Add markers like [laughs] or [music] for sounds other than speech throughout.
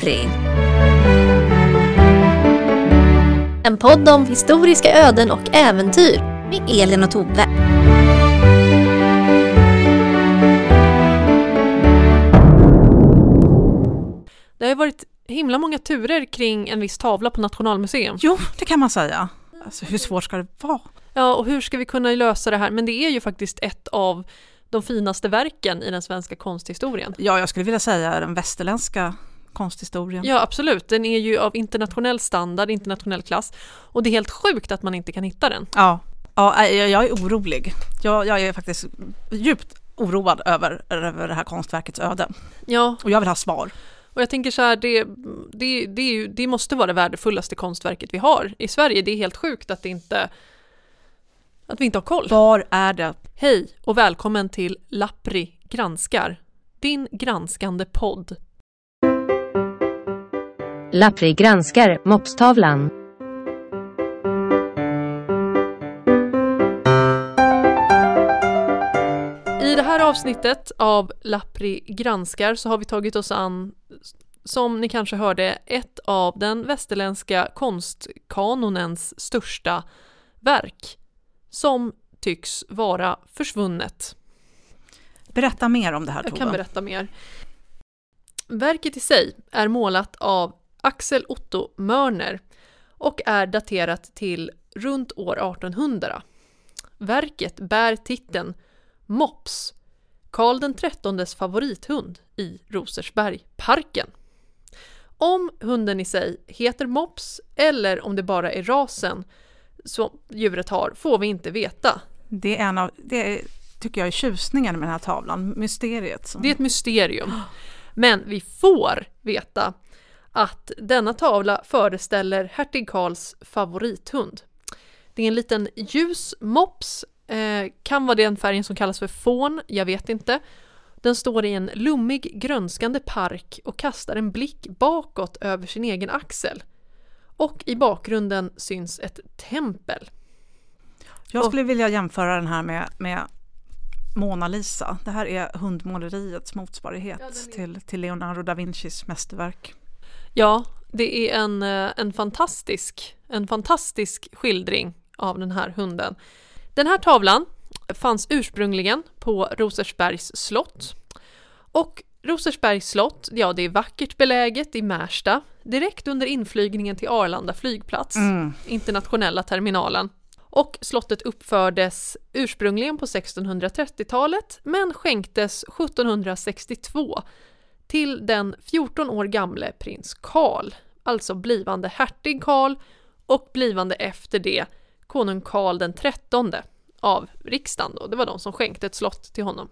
Lappri. En podd om historiska öden och äventyr med Elin och Tove. Det har ju varit himla många turer kring en viss tavla på Nationalmuseum. Jo, det kan man säga. Alltså hur svårt ska det vara? Ja, och hur ska vi kunna lösa det här? Men det är ju faktiskt ett av de finaste verken i den svenska konsthistorien. Ja, jag skulle vilja säga den västerländska konsthistorien. Ja, absolut. Den är ju av internationell standard, internationell klass. Och det är helt sjukt att man inte kan hitta den. Ja, ja jag jag är orolig. Jag, jag är faktiskt djupt oroad över, över det här konstverkets öde. Ja, Och jag vill ha svar. och jag tänker så här, det, det, det, ju, det måste vara det värdefullaste konstverket vi har i Sverige. Det är helt sjukt att inte att vi inte har koll. Var är det? Hej och välkommen till Lappri granskar, din granskande podd. Lappri granskar Mopstavlan. I det här avsnittet av Lappri granskar så har vi tagit oss an, som ni kanske hörde, ett av den västerländska konstkanonens största verk som tycks vara försvunnet. Berätta mer om det här Jag Tove. kan berätta mer. Verket i sig är målat av Axel Otto Mörner och är daterat till runt år 1800. Verket bär titeln Mops, Karl den XIIIs favorithund i Rosersbergparken. Om hunden i sig heter Mops eller om det bara är rasen som djuret har får vi inte veta. Det är en av, det är, tycker jag är tjusningen med den här tavlan, mysteriet. Som, Det är ett mysterium. Men vi får veta att denna tavla föreställer hertig Karls favorithund. Det är en liten ljus mops, eh, kan vara den färgen som kallas för fån, jag vet inte. Den står i en lummig grönskande park och kastar en blick bakåt över sin egen axel. Och i bakgrunden syns ett tempel. jag skulle vilja jämföra den här med, med Mona Lisa. Det här är hundmåleriets motsvarighet Ja, är- till, till Leonardo da Vincis mästerverk. Ja, det är en, eh, en, fantastisk, en fantastisk skildring av den här hunden. Den här tavlan fanns ursprungligen på Rosersbergs slott. Och Rosersbergs slott, ja det är vackert beläget i Märsta, direkt under inflygningen till Arlanda flygplats, Mm. internationella terminalen. Och slottet uppfördes ursprungligen på 1630-talet men skänktes 1762 till den 14 år gamle prins Karl, alltså blivande hertig Karl och blivande efter det konung Karl den trettonde av riksdagen då. Det var de som skänkte ett slott till honom.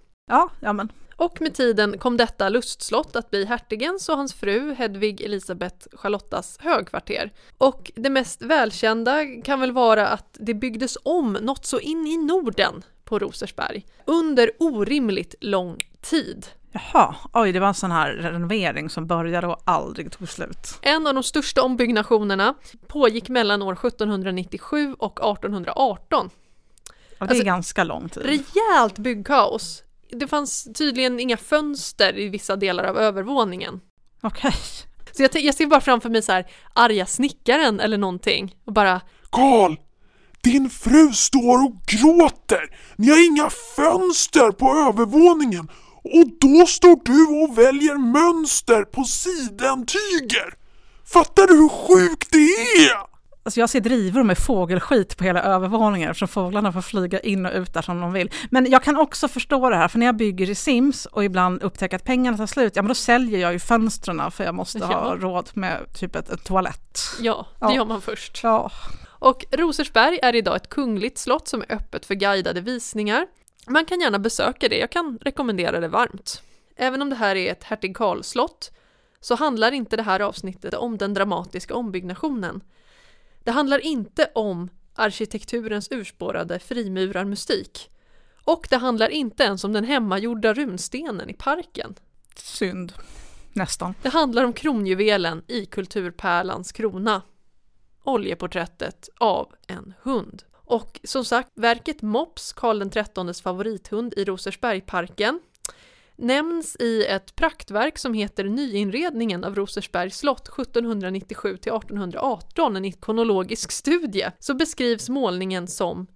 Ja, men Och med tiden kom detta lustslott att bli hertigens och hans fru Hedvig Elisabeth Charlottas högkvarter. Och det mest välkända kan väl vara att det byggdes om något så in i Norden på Rosersberg under orimligt lång tid. Jaha, oj det var en sån här renovering som började och aldrig tog slut. En av de största ombyggnationerna pågick mellan år 1797 och 1818. Ja, det är Alltså, ganska lång tid. Rejält byggkaos. Det fanns tydligen inga fönster i vissa delar av övervåningen. Okej. Så jag, jag ser bara framför mig så här arga snickaren eller någonting och bara Karl! Din fru står och gråter! Ni har inga fönster på övervåningen och då står du och väljer mönster på sidentyger! Fattar du hur sjukt det är? Alltså jag ser drivor med fågelskit på hela övervåningen eftersom fåglarna får flyga in och ut där som de vill. Men jag kan också förstå det här, för när jag bygger i Sims och ibland upptäcker att pengarna tar slut, ja men då säljer jag ju fönstren för jag måste ha Ja. råd med typ ett, ett toalett. ja, det Ja. gör man först. Ja, Och Rosersberg är idag ett kungligt slott som är öppet för guidade visningar. Man kan gärna besöka det, jag kan rekommendera det varmt. Även om det här är ett hertig Karl-slott så handlar inte det här avsnittet om den dramatiska ombyggnationen. Det handlar inte om arkitekturens urspårade frimurarmystik. Och det handlar inte ens om den hemmagjorda runstenen i parken. synd. Nästan. Det handlar om kronjuvelen i kulturpärlans krona. Oljeporträttet av en hund. Och som sagt, verket Mops, Karl XIIIs favorithund i Rosersbergparken, nämns i ett praktverk som heter Nyinredningen av Rosersbergs slott 1797 till 1818, en ikonologisk studie, så beskrivs målningen som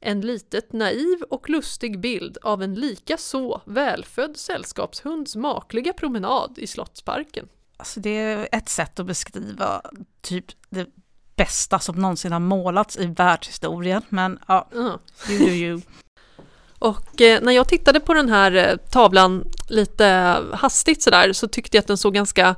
en litet naiv och lustig bild av en lika så välfödd sällskapshunds makliga promenad i Slottsparken. Alltså det är ett sätt att beskriva typ det bästa som någonsin har målats i världshistorien, men ja, you do you. [laughs] Och eh, när jag tittade på den här eh, tavlan lite hastigt sådär så tyckte jag att den såg ganska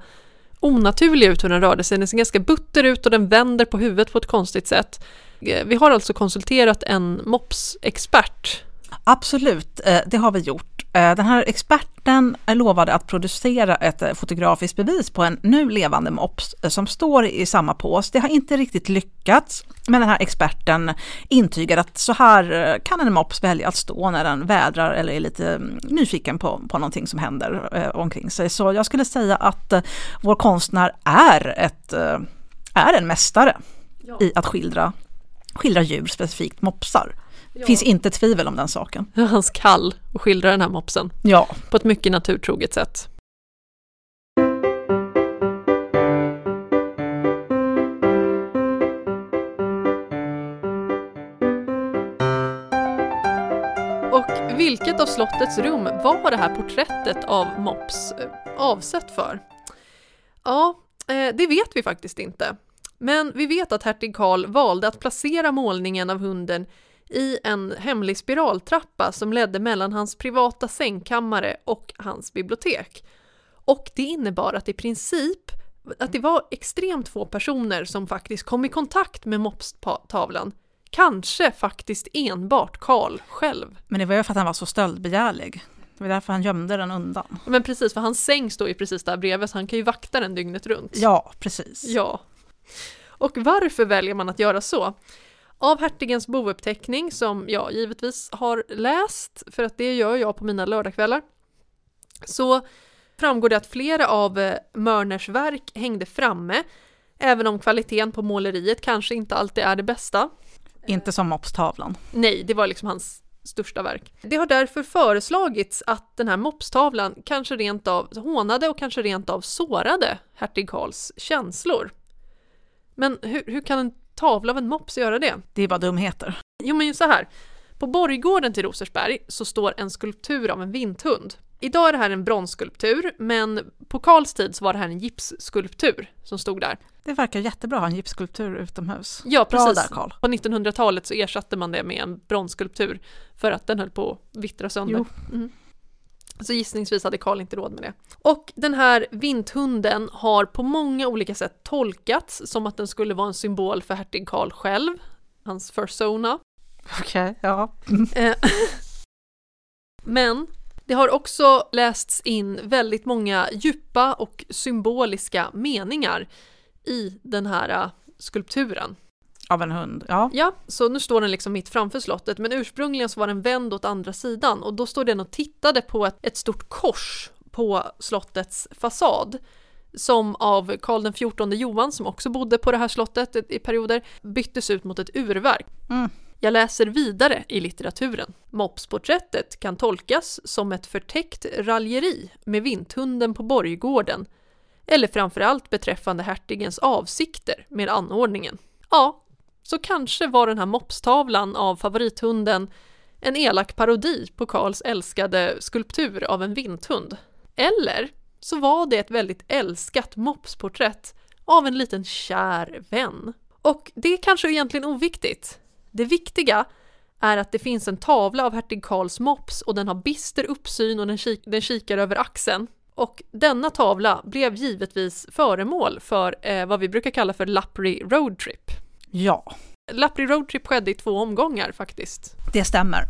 onaturlig ut hur den rörde sig. Den ser ganska butter ut och den vänder på huvudet på ett konstigt sätt. Eh, Vi har alltså konsulterat en mopsexpert. Absolut, eh, det har vi gjort. Eh, Den här experten lovade att producera ett eh, fotografiskt bevis på en nu levande mops som står i samma pås. Det har inte riktigt lyckats, men den här experten intygar att så här kan en mops välja att stå när den vädrar eller är lite mm, nyfiken på, på någonting som händer omkring sig. Så jag skulle säga att vår konstnär är, ett, är en mästare i att skildra, skildra djur, specifikt mopsar. Finns inte tvivel om den saken. [laughs] Hans kall och skildrar den här mopsen Ja, på ett mycket naturtroget sätt. Och vilket av slottets rum var det här porträttet av Mops eh, avsett för? Ja, eh, det vet vi faktiskt inte. Men vi vet att hertig Karl valde att placera målningen av hunden i en hemlig spiraltrappa som ledde mellan hans privata sängkammare och hans bibliotek. Och det innebar att i princip att det var extremt få personer som faktiskt kom i kontakt med Mops-tavlan. Kanske faktiskt enbart Karl själv. men det var ju för att han var så stöldbegärlig. Det var därför han gömde den undan. Men precis, för hans säng står ju precis där bredvid så han kan ju vakta den dygnet runt. Ja, precis. Ja. Och varför väljer man att göra så? Av hertigens bouppteckning, som jag givetvis har läst, för att det gör jag på mina lördagskvällar, så framgår det att flera av eh, Mörners verk hängde framme, även om kvaliteten på måleriet kanske inte alltid är det bästa. Inte som Mops-tavlan. Nej, det var liksom hans största verk. Det har därför föreslagits att den här mopstavlan kanske rent av hånade och kanske rent av sårade hertig Karls känslor. Men hur, hur kan en tavla av en mops göra det? Det är bara dumheter. Jo men ju så här. På borggården till Rosersberg så står en skulptur av en vinthund. Idag är det här en bronsskulptur, men på Karls tid så var det här en gipsskulptur som stod där. Det verkar jättebra att ha en gipsskulptur utomhus. Ja, precis. där Karl. På 1900-talet så ersatte man det med en bronsskulptur för att den höll på att vittra sönder. Mm. Så gissningsvis hade Karl inte råd med det. Och den här vinthunden har på många olika sätt tolkats som att den skulle vara en symbol för hertig Karl själv, hans persona. Okej, ja. Eh, [laughs] Men det har också lästs in väldigt många djupa och symboliska meningar i den här eh, skulpturen. Av en hund, ja. Ja, så nu står den liksom mitt framför slottet, men ursprungligen så var den vänd åt andra sidan och då står den och tittade på ett, ett stort kors på slottets fasad som av Karl XIV Johan, som också bodde på det här slottet i perioder, byttes ut mot ett urverk. Mm. Jag läser vidare i litteraturen. Mopsporträttet kan tolkas som ett förtäckt raljeri med vinthunden på borggården eller framförallt beträffande hertigens avsikter med anordningen. Ja, så kanske var den här mopstavlan av favorithunden en elak parodi på Karls älskade skulptur av en vinthund. Eller så var det ett väldigt älskat mopsporträtt av en liten kär vän. Och det är kanske egentligen oviktigt. Det viktiga är att det finns en tavla av hertig Karls mops och den har bister uppsyn och den, kik den kikar över axeln. Och denna tavla blev givetvis föremål för eh, vad vi brukar kalla för Lappery Road Trip. Ja, Lappri Road Trip skedde i två omgångar faktiskt. det stämmer.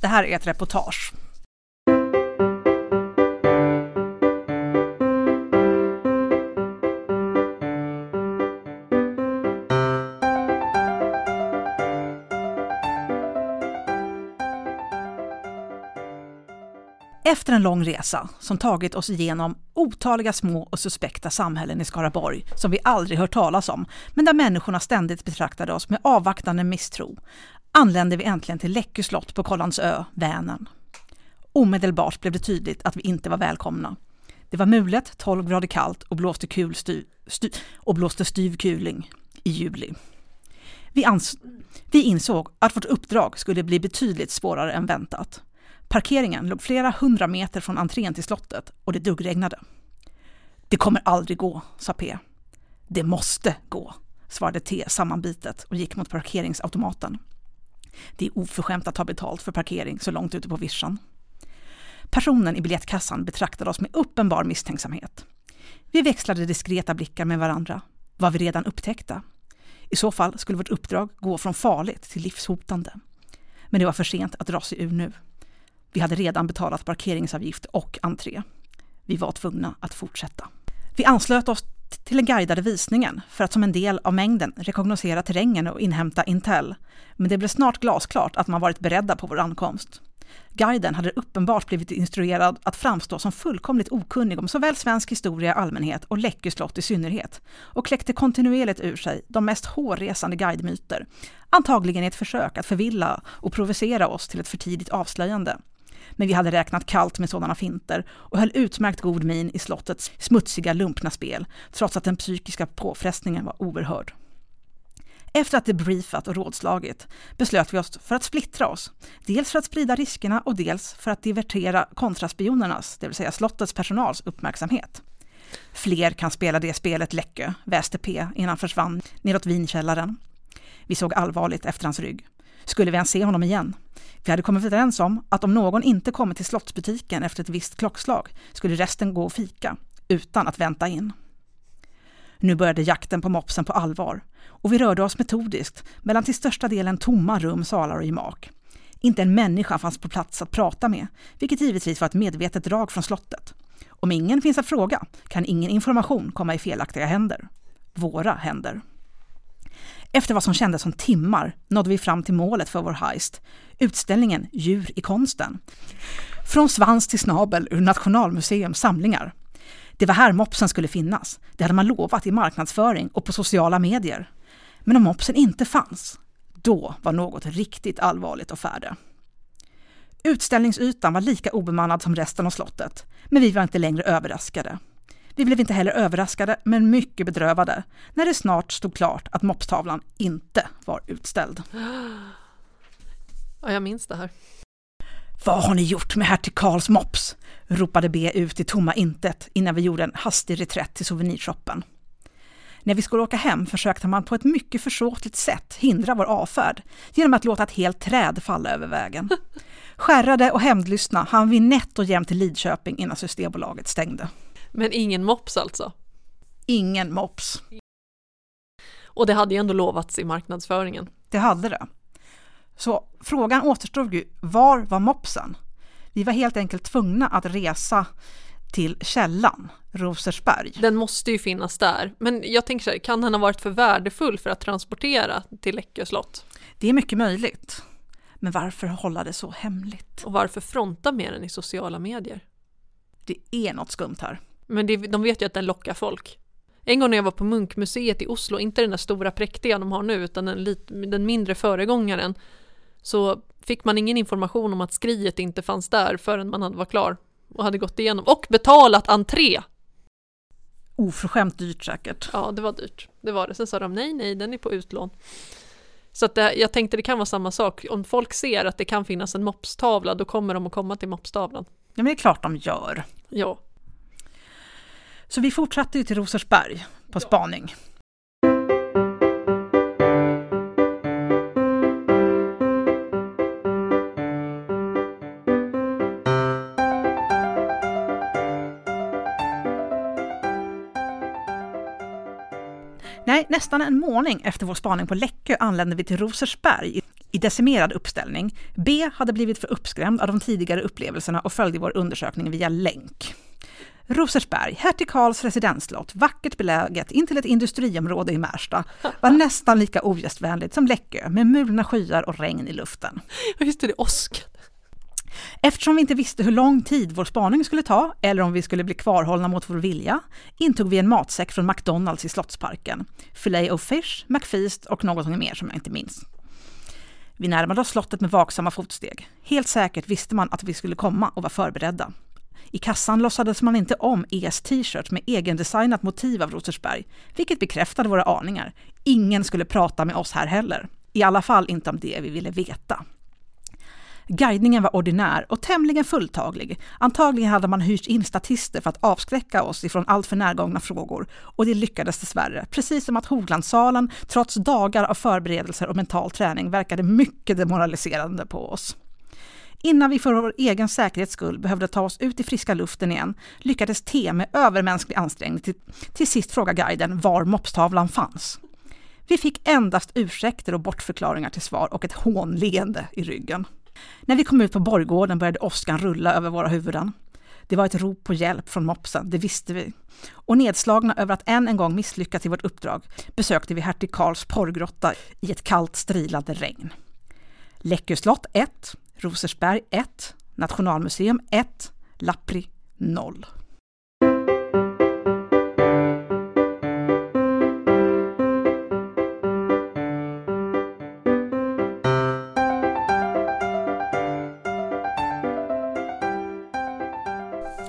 Det här är ett reportage. Efter en lång resa som tagit oss igenom otaliga små och suspekta samhällen i Skaraborg som vi aldrig hört talas om, men där människorna ständigt betraktade oss med avvaktande misstro, anlände vi äntligen till Läckö slott på Kållandsö, Vänern. Omedelbart blev det tydligt att vi inte var välkomna. Det var mulet, 12 grader kallt och blåste, kul styv, styv, och blåste styv kuling i juli. Vi, ans vi insåg att vårt uppdrag skulle bli betydligt svårare än väntat. Parkeringen låg flera hundra meter från entrén till slottet och det duggregnade. Det kommer aldrig gå, sa P. Det måste gå, svarade T sammanbitet och gick mot parkeringsautomaten. Det är oförskämt att ta betalt för parkering så långt ute på vischan. Personen i biljettkassan betraktade oss med uppenbar misstänksamhet. Vi växlade diskreta blickar med varandra. Var vi redan upptäckta? I så fall skulle vårt uppdrag gå från farligt till livshotande. Men det var för sent att dra sig ur nu. Vi hade redan betalat parkeringsavgift och entré. Vi var tvungna att fortsätta. Vi anslöt oss till den guidade visningen för att som en del av mängden rekognosera terrängen och inhämta intel. Men det blev snart glasklart att man varit beredda på vår ankomst. Guiden hade uppenbart blivit instruerad att framstå som fullkomligt okunnig om såväl svensk historia i allmänhet och Läckö slott i synnerhet och kläckte kontinuerligt ur sig de mest hårresande guidemyter, antagligen i ett försök att förvilla och provocera oss till ett för tidigt avslöjande. Men vi hade räknat kallt med sådana finter och höll utmärkt god min i slottets smutsiga lumpna spel, trots att den psykiska påfrestningen var oerhörd. Efter att debriefat och rådslagit beslöt vi oss för att splittra oss. Dels för att sprida riskerna och dels för att divertera kontraspionernas, det vill säga slottets personals uppmärksamhet. Fler kan spela det spelet Läckö, väste P innan han försvann neråt vinkällaren. Vi såg allvarligt efter hans rygg. Skulle vi ens se honom igen? Vi hade kommit överens om att om någon inte kommer till slottsbutiken efter ett visst klockslag skulle resten gå och fika, utan att vänta in. Nu började jakten på mopsen på allvar och vi rörde oss metodiskt mellan till största delen tomma rum, salar och gemak. Inte en människa fanns på plats att prata med, vilket givetvis var ett medvetet drag från slottet. Om ingen finns att fråga kan ingen information komma i felaktiga händer. Våra händer. Efter vad som kändes som timmar nådde vi fram till målet för vår heist, utställningen Djur i konsten. Från svans till snabel ur Nationalmuseums samlingar. Det var här mopsen skulle finnas. Det hade man lovat i marknadsföring och på sociala medier. Men om mopsen inte fanns, då var något riktigt allvarligt och färde. Utställningsytan var lika obemannad som resten av slottet, men vi var inte längre överraskade. Vi blev inte heller överraskade, men mycket bedrövade, när det snart stod klart att mopstavlan inte var utställd. Ja, jag minns det här. Vad har ni gjort med hertig Karls mops? ropade B ut i tomma intet innan vi gjorde en hastig reträtt till souvenirshoppen. När vi skulle åka hem försökte man på ett mycket försåtligt sätt hindra vår avfärd genom att låta ett helt träd falla över vägen. [laughs] Skärrade och hämndlystna hann vi nätt och jämnt till Lidköping innan Systembolaget stängde. Men ingen mops alltså? Ingen mops. Och det hade ju ändå lovats i marknadsföringen. Det hade det. Så frågan återstod ju, var var mopsen? Vi var helt enkelt tvungna att resa till källan, Rosersberg. Den måste ju finnas där. Men jag tänker så här, kan den ha varit för värdefull för att transportera till Läckö slott? Det är mycket möjligt. Men varför hålla det så hemligt? Och varför fronta med den i sociala medier? Det är något skumt här. Men det, de vet ju att den lockar folk. En gång när jag var på Munkmuseet i Oslo, inte den där stora präktiga de har nu, utan den, den mindre föregångaren, så fick man ingen information om att skriet inte fanns där förrän man hade var klar och hade gått igenom och betalat entré. Oförskämt dyrt säkert. Ja, det var dyrt. Det var det. Sen sa de nej, nej, den är på utlån. Så att det, jag tänkte det kan vara samma sak. Om folk ser att det kan finnas en mopstavla, då kommer de att komma till mopstavlan. Ja, men det är klart de gör. Ja. Så vi fortsatte ju till Rosersberg på spaning. Nej, nästan en månad efter vår spaning på Läckö anlände vi till Rosersberg i decimerad uppställning. B hade blivit för uppskrämd av de tidigare upplevelserna och följde vår undersökning via länk. Rosersberg, hertig Karls residensslott, vackert beläget intill ett industriområde i Märsta, var nästan lika ogästvänligt som Läckö med mulna skyar och regn i luften. Just det, det åskade. Eftersom vi inte visste hur lång tid vår spaning skulle ta, eller om vi skulle bli kvarhållna mot vår vilja, intog vi en matsäck från McDonalds i Slottsparken. Filet of fish, McFeast och något mer som jag inte minns. Vi närmade oss slottet med vaksamma fotsteg. Helt säkert visste man att vi skulle komma och var förberedda. I kassan låtsades man inte om ES t-shirt med egendesignat motiv av Rosersberg, vilket bekräftade våra aningar. Ingen skulle prata med oss här heller. I alla fall inte om det vi ville veta. Guidningen var ordinär och tämligen fulltaglig. Antagligen hade man hyrt in statister för att avskräcka oss ifrån alltför närgångna frågor. Och det lyckades dessvärre. Precis som att Hoglandssalen, trots dagar av förberedelser och mental träning, verkade mycket demoraliserande på oss. Innan vi för vår egen säkerhets skull behövde ta oss ut i friska luften igen lyckades T med övermänsklig ansträngning till, till sist fråga guiden var mopstavlan fanns. Vi fick endast ursäkter och bortförklaringar till svar och ett hånleende i ryggen. När vi kom ut på borggården började åskan rulla över våra huvuden. Det var ett rop på hjälp från mopsen, det visste vi. Och nedslagna över att än en gång misslyckats i vårt uppdrag besökte vi hertig Karls porrgrotta i ett kallt strilande regn. Läckö slott 1, Rosersberg 1, Nationalmuseum 1, Lappri 0.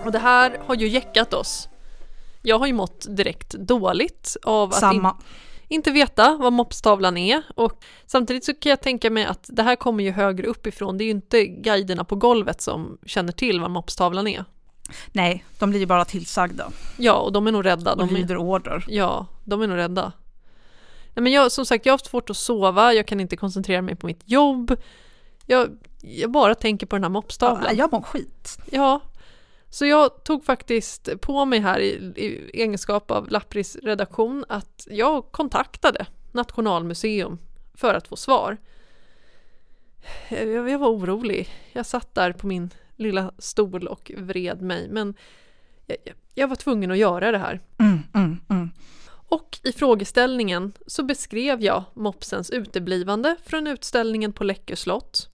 Och det här har ju jäckat oss. Jag har ju mått direkt dåligt av att Samma. in, inte veta vad mopstavlan är och samtidigt så kan jag tänka mig att det här kommer ju högre uppifrån. Det är ju inte guiderna på golvet som känner till vad mopstavlan är. Nej, de blir ju bara tillsagda Ja, och de är nog rädda. och De är, lyder order. ja, de är nog rädda. Nej, men jag, som sagt, jag har haft svårt att sova, jag kan inte koncentrera mig på mitt jobb. Jag, jag bara tänker på den här mopstavlan. Ja, jag mår skit. Ja, så jag tog faktiskt på mig här i, i egenskap av Lappris redaktion att jag kontaktade Nationalmuseum för att få svar. Jag, jag var orolig. Jag satt där på min lilla stol och vred mig, men jag, jag- var tvungen att göra det här. Mm, mm, mm. Och i frågeställningen så beskrev jag mopsens uteblivande från utställningen på Läckö slott.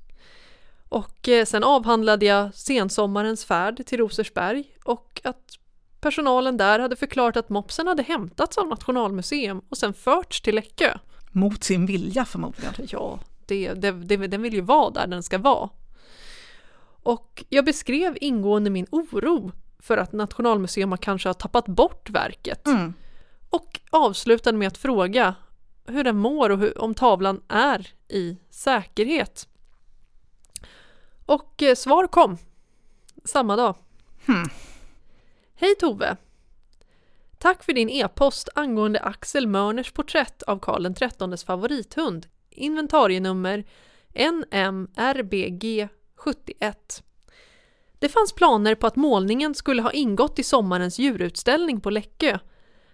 Och eh, sen avhandlade jag sensommarens färd till Rosersberg och att personalen där hade förklarat att mopsen hade hämtats av Nationalmuseum och sen förts till Läckö. Mot sin vilja förmodligen. Ja, det, det, det, den vill ju vara där den ska vara. Och jag beskrev ingående min oro för att Nationalmuseum kanske har tappat bort verket Mm. och avslutade med att fråga hur den mår och hur, om tavlan är i säkerhet. Och eh, svar kom samma dag. Hmm. Hej Tove! Tack för din e-post angående Axel Mörners porträtt av Karl XIIIs favorithund, inventarienummer NMRBG71. Det fanns planer på att målningen skulle ha ingått i sommarens djurutställning på Läckö,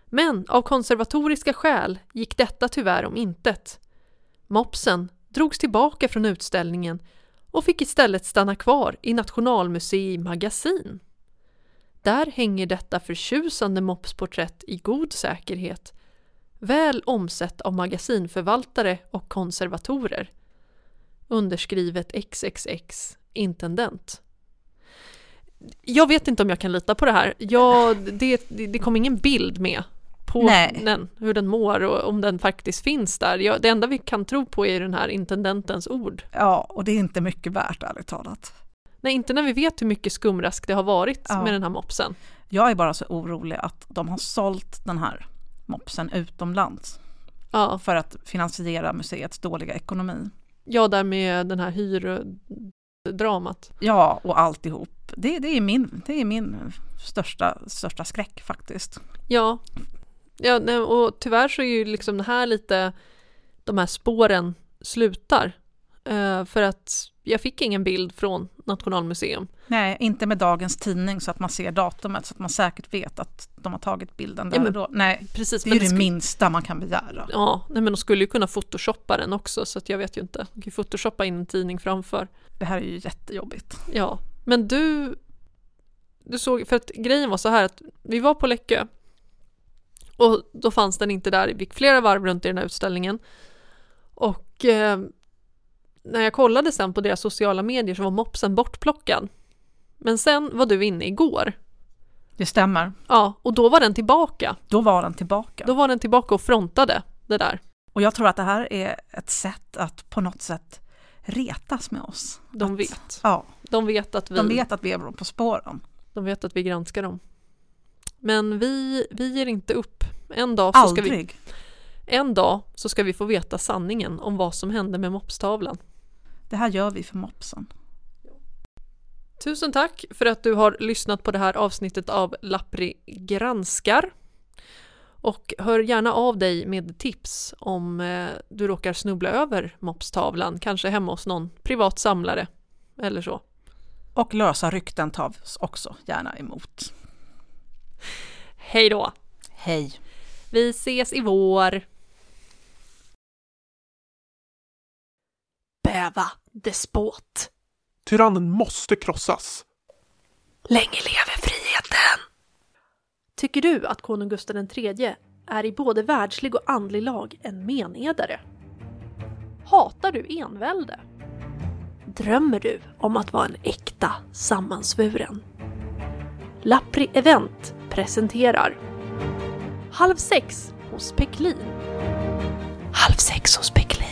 men av konservatoriska skäl gick detta tyvärr om intet. Mopsen drogs tillbaka från utställningen och fick istället stanna kvar i Nationalmuseum magasin. Där hänger detta förtjusande mopsporträtt i god säkerhet, väl omsett av magasinförvaltare och konservatorer. Underskrivet XXX intendent. Jag vet inte om jag kan lita på det här. Jag, det, det, det kom ingen bild med på Nej. den, hur den mår och om den faktiskt finns där. Jag, det enda vi kan tro på är den här intendentens ord. Ja, och det är inte mycket värt ärligt talat. Nej, inte när vi vet hur mycket skumrask det har varit Ja. med den här mopsen. Jag är bara så orolig att de har sålt den här mopsen utomlands Ja, för att finansiera museets dåliga ekonomi. ja där med den här hyrdramat. Ja, och alltihop. Det, det, är, min, det är min största, största skräck faktiskt. Ja, ja nej, och tyvärr så är ju liksom det här lite de här spåren slutar. Eh, för att jag fick ingen bild från Nationalmuseum. Nej, inte med dagens tidning så att man ser datumet så att man säkert vet att de har tagit bilden där Ja, men- då. Nej, Precis, det är ju det sk- minsta man kan begära. Ja, nej, men de skulle ju kunna photoshoppa den också så att jag vet ju inte. De kan ju photoshoppa in en tidning framför. Det här är ju jättejobbigt. Ja, men du, du såg, för att grejen var så här att vi var på Läckö och då fanns den inte där, vi gick flera varv runt i den här utställningen och eh, när jag kollade sen på deras sociala medier så var mopsen bortplockad. Men sen var du inne igår. Det stämmer. Ja, och då var den tillbaka. Då var den tillbaka. Då var den tillbaka och frontade det där. Och jag tror att det här är ett sätt att på något sätt retas med oss. De Att- vet. Ja, De vet att vi, de vet att vi är på spåren. de vet att vi granskar dem. Men vi, vi ger inte upp. En dag, så ska vi, Aldrig. en dag så ska vi få veta sanningen om vad som hände med mopstavlan. Det här gör vi för mopsen. Tusen tack för att du har lyssnat på det här avsnittet av Lappri granskar. Och hör gärna av dig med tips om eh, du råkar snubbla över mopstavlan, kanske hemma hos någon privat samlare eller så. Och lösa rykten tas också gärna emot. Hej då! Hej! Vi ses i vår! Bäva despot. Tyrannen måste krossas. Länge leve friheten. Tycker du att konung Gustav III är i både världslig och andlig lag en menedare? Hatar du envälde? Drömmer du om att vara en äkta sammansvuren? Lappri Event presenterar Halv sex hos Peklin. Halv sex hos Peklin.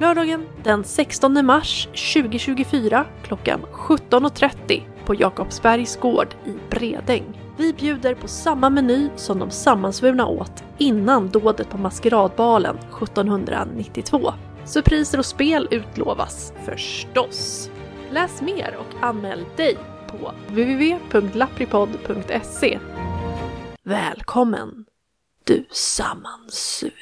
Lördagen den 16 mars 2024 klockan 17.30 på Jakobsbergs gård i Bredäng. Vi bjuder på samma meny som de sammansvurna åt innan dådet på maskeradbalen 1792. Surpriser och spel utlovas förstås. Läs mer och anmäl dig på www.lappripod.se. Välkommen, du sammansvurne.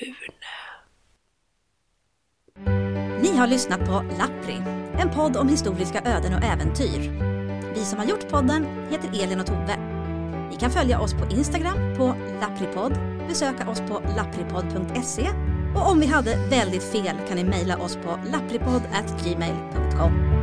Ni har lyssnat på Lappri, en podd om historiska öden och äventyr. Vi som har gjort podden heter Elin och Tove. Ni kan följa oss på Instagram på lappripodd, besöka oss på lappripodd.se och om vi hade väldigt fel kan ni mejla oss på lappripodd@gmail.com.